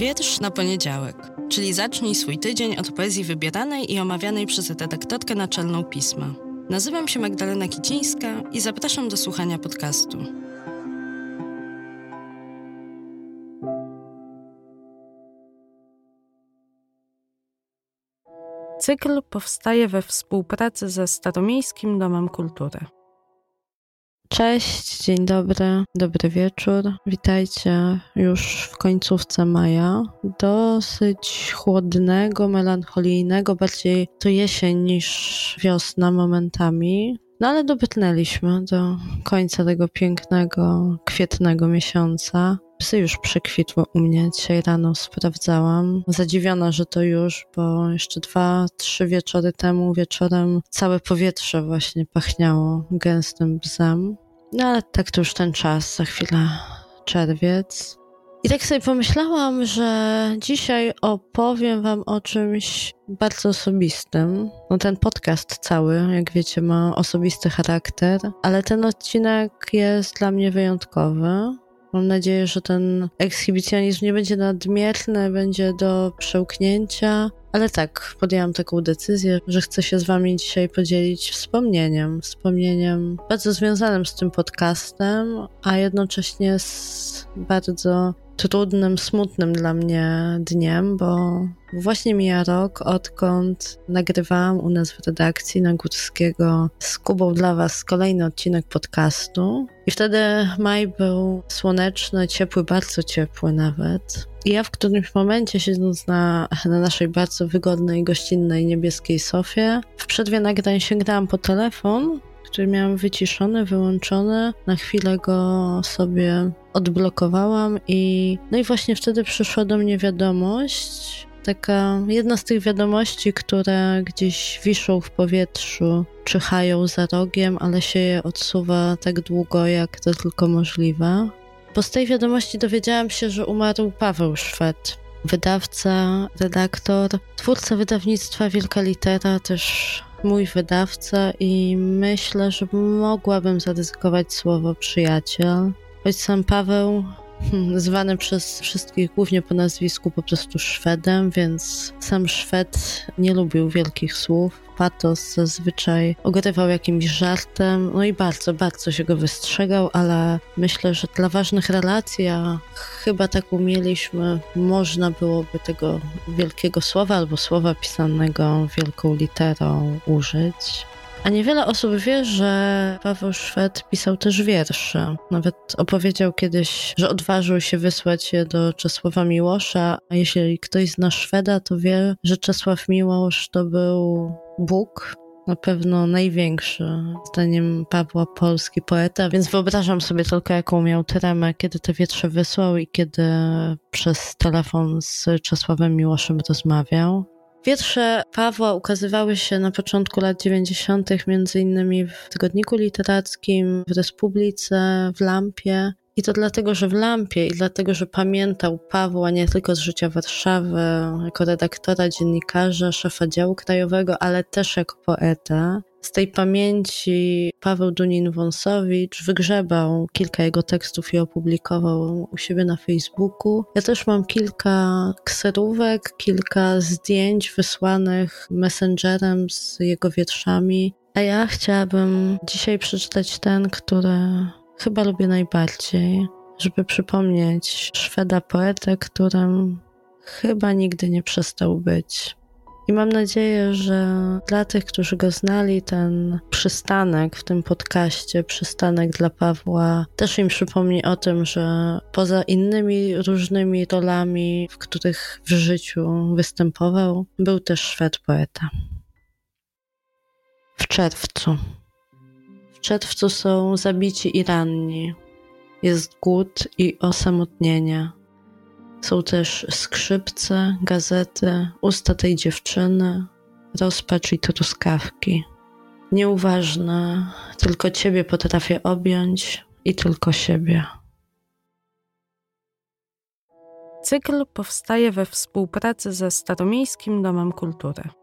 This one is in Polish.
Wiersz na poniedziałek, czyli zacznij swój tydzień od poezji wybieranej i omawianej przez redaktorkę naczelną pisma. Nazywam się Magdalena Kicińska i zapraszam do słuchania podcastu. Cykl powstaje we współpracy ze Staromiejskim Domem Kultury. Cześć, dzień dobry, dobry wieczór. Witajcie już w końcówce maja. Dosyć chłodnego, melancholijnego, bardziej to jesień niż wiosna momentami. No ale dobrnęliśmy do końca tego pięknego, kwietnego miesiąca. Psy już przekwitły u mnie. Dzisiaj rano sprawdzałam. Zadziwiona, że to już, bo jeszcze dwa, trzy wieczory temu wieczorem całe powietrze właśnie pachniało gęstym bzem. No ale tak to już ten czas, za chwilę czerwiec. I tak sobie pomyślałam, że dzisiaj opowiem Wam o czymś bardzo osobistym. No ten podcast cały, jak wiecie, ma osobisty charakter, ale ten odcinek jest dla mnie wyjątkowy. Mam nadzieję, że ten ekshibicjonizm nie będzie nadmierny, będzie do przełknięcia. Ale tak, podjęłam taką decyzję, że chcę się z Wami dzisiaj podzielić wspomnieniem. Wspomnieniem bardzo związanym z tym podcastem, a jednocześnie z bardzo trudnym, smutnym dla mnie dniem, bo właśnie mija rok, odkąd nagrywałam u nas w redakcji na Górskiego z Kubą dla Was kolejny odcinek podcastu. I wtedy maj był słoneczny, ciepły, bardzo ciepły nawet. I ja w którymś momencie, siedząc na, na naszej bardzo wygodnej, gościnnej niebieskiej sofie, w przerwie nagrań sięgnęłam po telefon który miałam wyciszony, wyłączony. Na chwilę go sobie odblokowałam i no i właśnie wtedy przyszła do mnie wiadomość, taka jedna z tych wiadomości, które gdzieś wiszą w powietrzu, czyhają za rogiem, ale się je odsuwa tak długo, jak to tylko możliwe. Po z tej wiadomości dowiedziałam się, że umarł Paweł Szwed, wydawca, redaktor, twórca wydawnictwa Wielka Litera, też mój wydawca i myślę, że mogłabym zaryzykować słowo przyjaciel. Choć sam Paweł zwany przez wszystkich głównie po nazwisku po prostu Szwedem, więc sam Szwed nie lubił wielkich słów. Patos zazwyczaj ogrywał jakimś żartem, no i bardzo, bardzo się go wystrzegał, ale myślę, że dla ważnych relacji, a chyba tak umieliśmy, można byłoby tego wielkiego słowa albo słowa pisanego wielką literą użyć. A niewiele osób wie, że Paweł Szwed pisał też wiersze. Nawet opowiedział kiedyś, że odważył się wysłać je do Czesława Miłosza, a jeśli ktoś zna Szweda, to wie, że Czesław Miłosz to był Bóg, na pewno największy, zdaniem Pawła, polski poeta, więc wyobrażam sobie tylko, jaką miał tremę, kiedy te wietrze wysłał i kiedy przez telefon z Czesławem Miłoszem rozmawiał. Wiersze Pawła ukazywały się na początku lat 90., między innymi w Tygodniku Literackim, w Republice, w Lampie. I to dlatego, że w Lampie i dlatego, że pamiętał Pawła nie tylko z życia Warszawy, jako redaktora, dziennikarza, szefa działu krajowego, ale też jako poeta. Z tej pamięci Paweł Dunin-Wąsowicz wygrzebał kilka jego tekstów i opublikował u siebie na Facebooku. Ja też mam kilka kserówek, kilka zdjęć wysłanych messengerem z jego wierszami. A ja chciałabym dzisiaj przeczytać ten, który chyba lubię najbardziej, żeby przypomnieć Szweda poetę, którym chyba nigdy nie przestał być. I mam nadzieję, że dla tych, którzy go znali, ten przystanek w tym podcaście, przystanek dla Pawła, też im przypomni o tym, że poza innymi różnymi rolami, w których w życiu występował, był też Szwed poeta. W czerwcu. W czerwcu są zabici i ranni. Jest głód i osamotnienie. Są też skrzypce, gazety, usta tej dziewczyny, rozpacz i truskawki. Nieuważne, tylko ciebie potrafię objąć i tylko siebie. Cykl powstaje we współpracy ze Staromiejskim Domem Kultury.